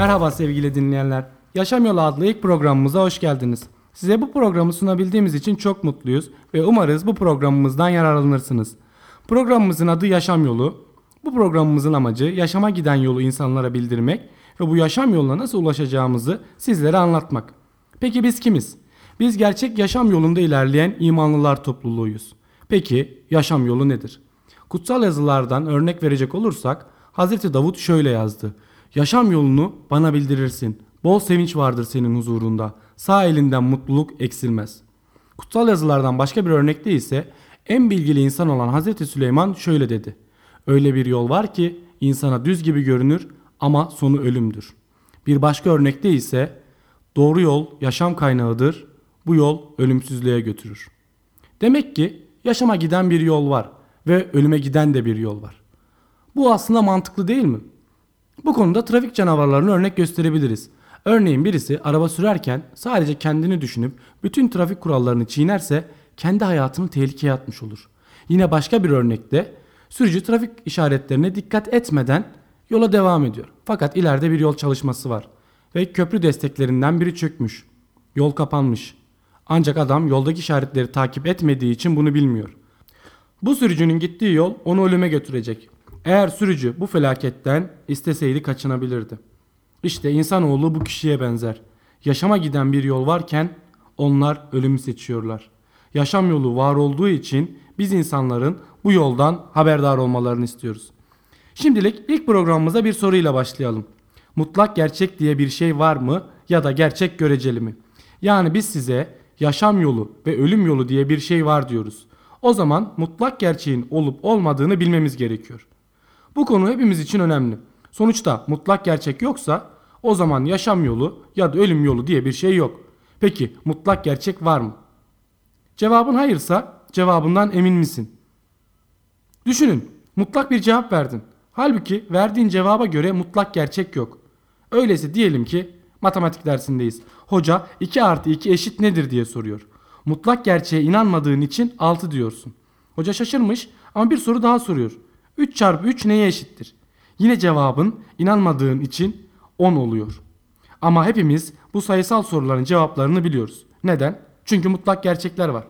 Merhaba sevgili dinleyenler. Yaşam Yolu adlı ilk programımıza hoş geldiniz. Size bu programı sunabildiğimiz için çok mutluyuz ve umarız bu programımızdan yararlanırsınız. Programımızın adı Yaşam Yolu. Bu programımızın amacı yaşama giden yolu insanlara bildirmek ve bu yaşam yoluna nasıl ulaşacağımızı sizlere anlatmak. Peki biz kimiz? Biz gerçek yaşam yolunda ilerleyen imanlılar topluluğuyuz. Peki yaşam yolu nedir? Kutsal yazılardan örnek verecek olursak Hazreti Davut şöyle yazdı. Yaşam yolunu bana bildirirsin. Bol sevinç vardır senin huzurunda. Sağ elinden mutluluk eksilmez. Kutsal yazılardan başka bir örnekte ise en bilgili insan olan Hazreti Süleyman şöyle dedi. Öyle bir yol var ki insana düz gibi görünür ama sonu ölümdür. Bir başka örnekte ise doğru yol yaşam kaynağıdır. Bu yol ölümsüzlüğe götürür. Demek ki yaşama giden bir yol var ve ölüme giden de bir yol var. Bu aslında mantıklı değil mi? Bu konuda trafik canavarlarını örnek gösterebiliriz. Örneğin birisi araba sürerken sadece kendini düşünüp bütün trafik kurallarını çiğnerse kendi hayatını tehlikeye atmış olur. Yine başka bir örnekte sürücü trafik işaretlerine dikkat etmeden yola devam ediyor. Fakat ileride bir yol çalışması var ve köprü desteklerinden biri çökmüş. Yol kapanmış. Ancak adam yoldaki işaretleri takip etmediği için bunu bilmiyor. Bu sürücünün gittiği yol onu ölüme götürecek. Eğer sürücü bu felaketten isteseydi kaçınabilirdi. İşte insanoğlu bu kişiye benzer. Yaşama giden bir yol varken onlar ölümü seçiyorlar. Yaşam yolu var olduğu için biz insanların bu yoldan haberdar olmalarını istiyoruz. Şimdilik ilk programımıza bir soruyla başlayalım. Mutlak gerçek diye bir şey var mı ya da gerçek göreceli mi? Yani biz size yaşam yolu ve ölüm yolu diye bir şey var diyoruz. O zaman mutlak gerçeğin olup olmadığını bilmemiz gerekiyor. Bu konu hepimiz için önemli. Sonuçta mutlak gerçek yoksa o zaman yaşam yolu ya da ölüm yolu diye bir şey yok. Peki mutlak gerçek var mı? Cevabın hayırsa cevabından emin misin? Düşünün mutlak bir cevap verdin. Halbuki verdiğin cevaba göre mutlak gerçek yok. Öyleyse diyelim ki matematik dersindeyiz. Hoca 2 artı 2 eşit nedir diye soruyor. Mutlak gerçeğe inanmadığın için 6 diyorsun. Hoca şaşırmış ama bir soru daha soruyor. 3 çarpı 3 neye eşittir? Yine cevabın inanmadığın için 10 oluyor. Ama hepimiz bu sayısal soruların cevaplarını biliyoruz. Neden? Çünkü mutlak gerçekler var.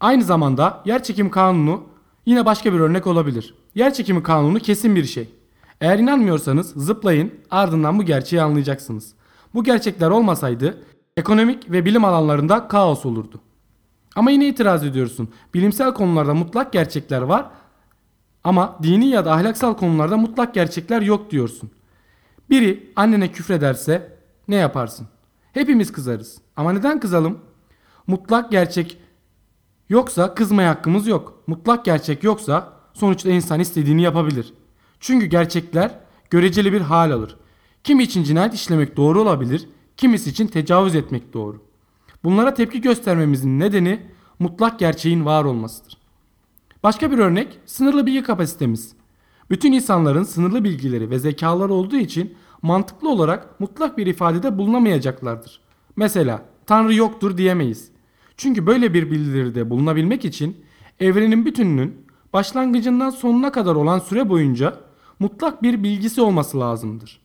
Aynı zamanda yer çekimi kanunu yine başka bir örnek olabilir. Yer çekimi kanunu kesin bir şey. Eğer inanmıyorsanız zıplayın ardından bu gerçeği anlayacaksınız. Bu gerçekler olmasaydı ekonomik ve bilim alanlarında kaos olurdu. Ama yine itiraz ediyorsun. Bilimsel konularda mutlak gerçekler var ama dini ya da ahlaksal konularda mutlak gerçekler yok diyorsun. Biri annene küfrederse ne yaparsın? Hepimiz kızarız. Ama neden kızalım? Mutlak gerçek yoksa kızmaya hakkımız yok. Mutlak gerçek yoksa sonuçta insan istediğini yapabilir. Çünkü gerçekler göreceli bir hal alır. Kim için cinayet işlemek doğru olabilir, kimisi için tecavüz etmek doğru. Bunlara tepki göstermemizin nedeni mutlak gerçeğin var olmasıdır. Başka bir örnek sınırlı bilgi kapasitemiz. Bütün insanların sınırlı bilgileri ve zekaları olduğu için mantıklı olarak mutlak bir ifadede bulunamayacaklardır. Mesela Tanrı yoktur diyemeyiz. Çünkü böyle bir bildiride bulunabilmek için evrenin bütününün başlangıcından sonuna kadar olan süre boyunca mutlak bir bilgisi olması lazımdır.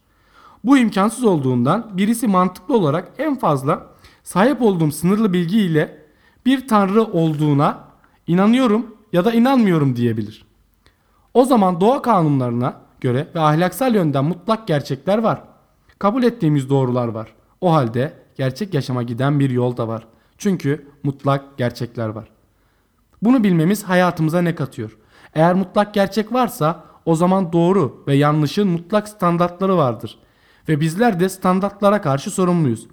Bu imkansız olduğundan birisi mantıklı olarak en fazla sahip olduğum sınırlı bilgi ile bir tanrı olduğuna inanıyorum ya da inanmıyorum diyebilir. O zaman doğa kanunlarına göre ve ahlaksal yönden mutlak gerçekler var. Kabul ettiğimiz doğrular var. O halde gerçek yaşama giden bir yol da var. Çünkü mutlak gerçekler var. Bunu bilmemiz hayatımıza ne katıyor? Eğer mutlak gerçek varsa o zaman doğru ve yanlışın mutlak standartları vardır. Ve bizler de standartlara karşı sorumluyuz.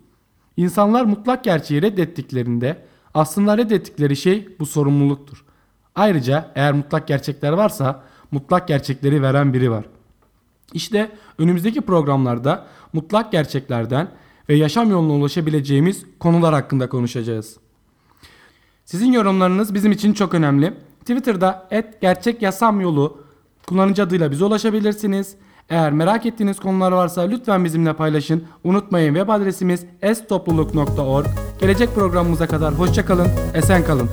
İnsanlar mutlak gerçeği reddettiklerinde aslında reddettikleri şey bu sorumluluktur. Ayrıca eğer mutlak gerçekler varsa mutlak gerçekleri veren biri var. İşte önümüzdeki programlarda mutlak gerçeklerden ve yaşam yoluna ulaşabileceğimiz konular hakkında konuşacağız. Sizin yorumlarınız bizim için çok önemli. Twitter'da gerçek yasam yolu kullanıcı adıyla bize ulaşabilirsiniz. Eğer merak ettiğiniz konular varsa lütfen bizimle paylaşın. Unutmayın web adresimiz estopluluk.org. Gelecek programımıza kadar hoşçakalın, esen kalın.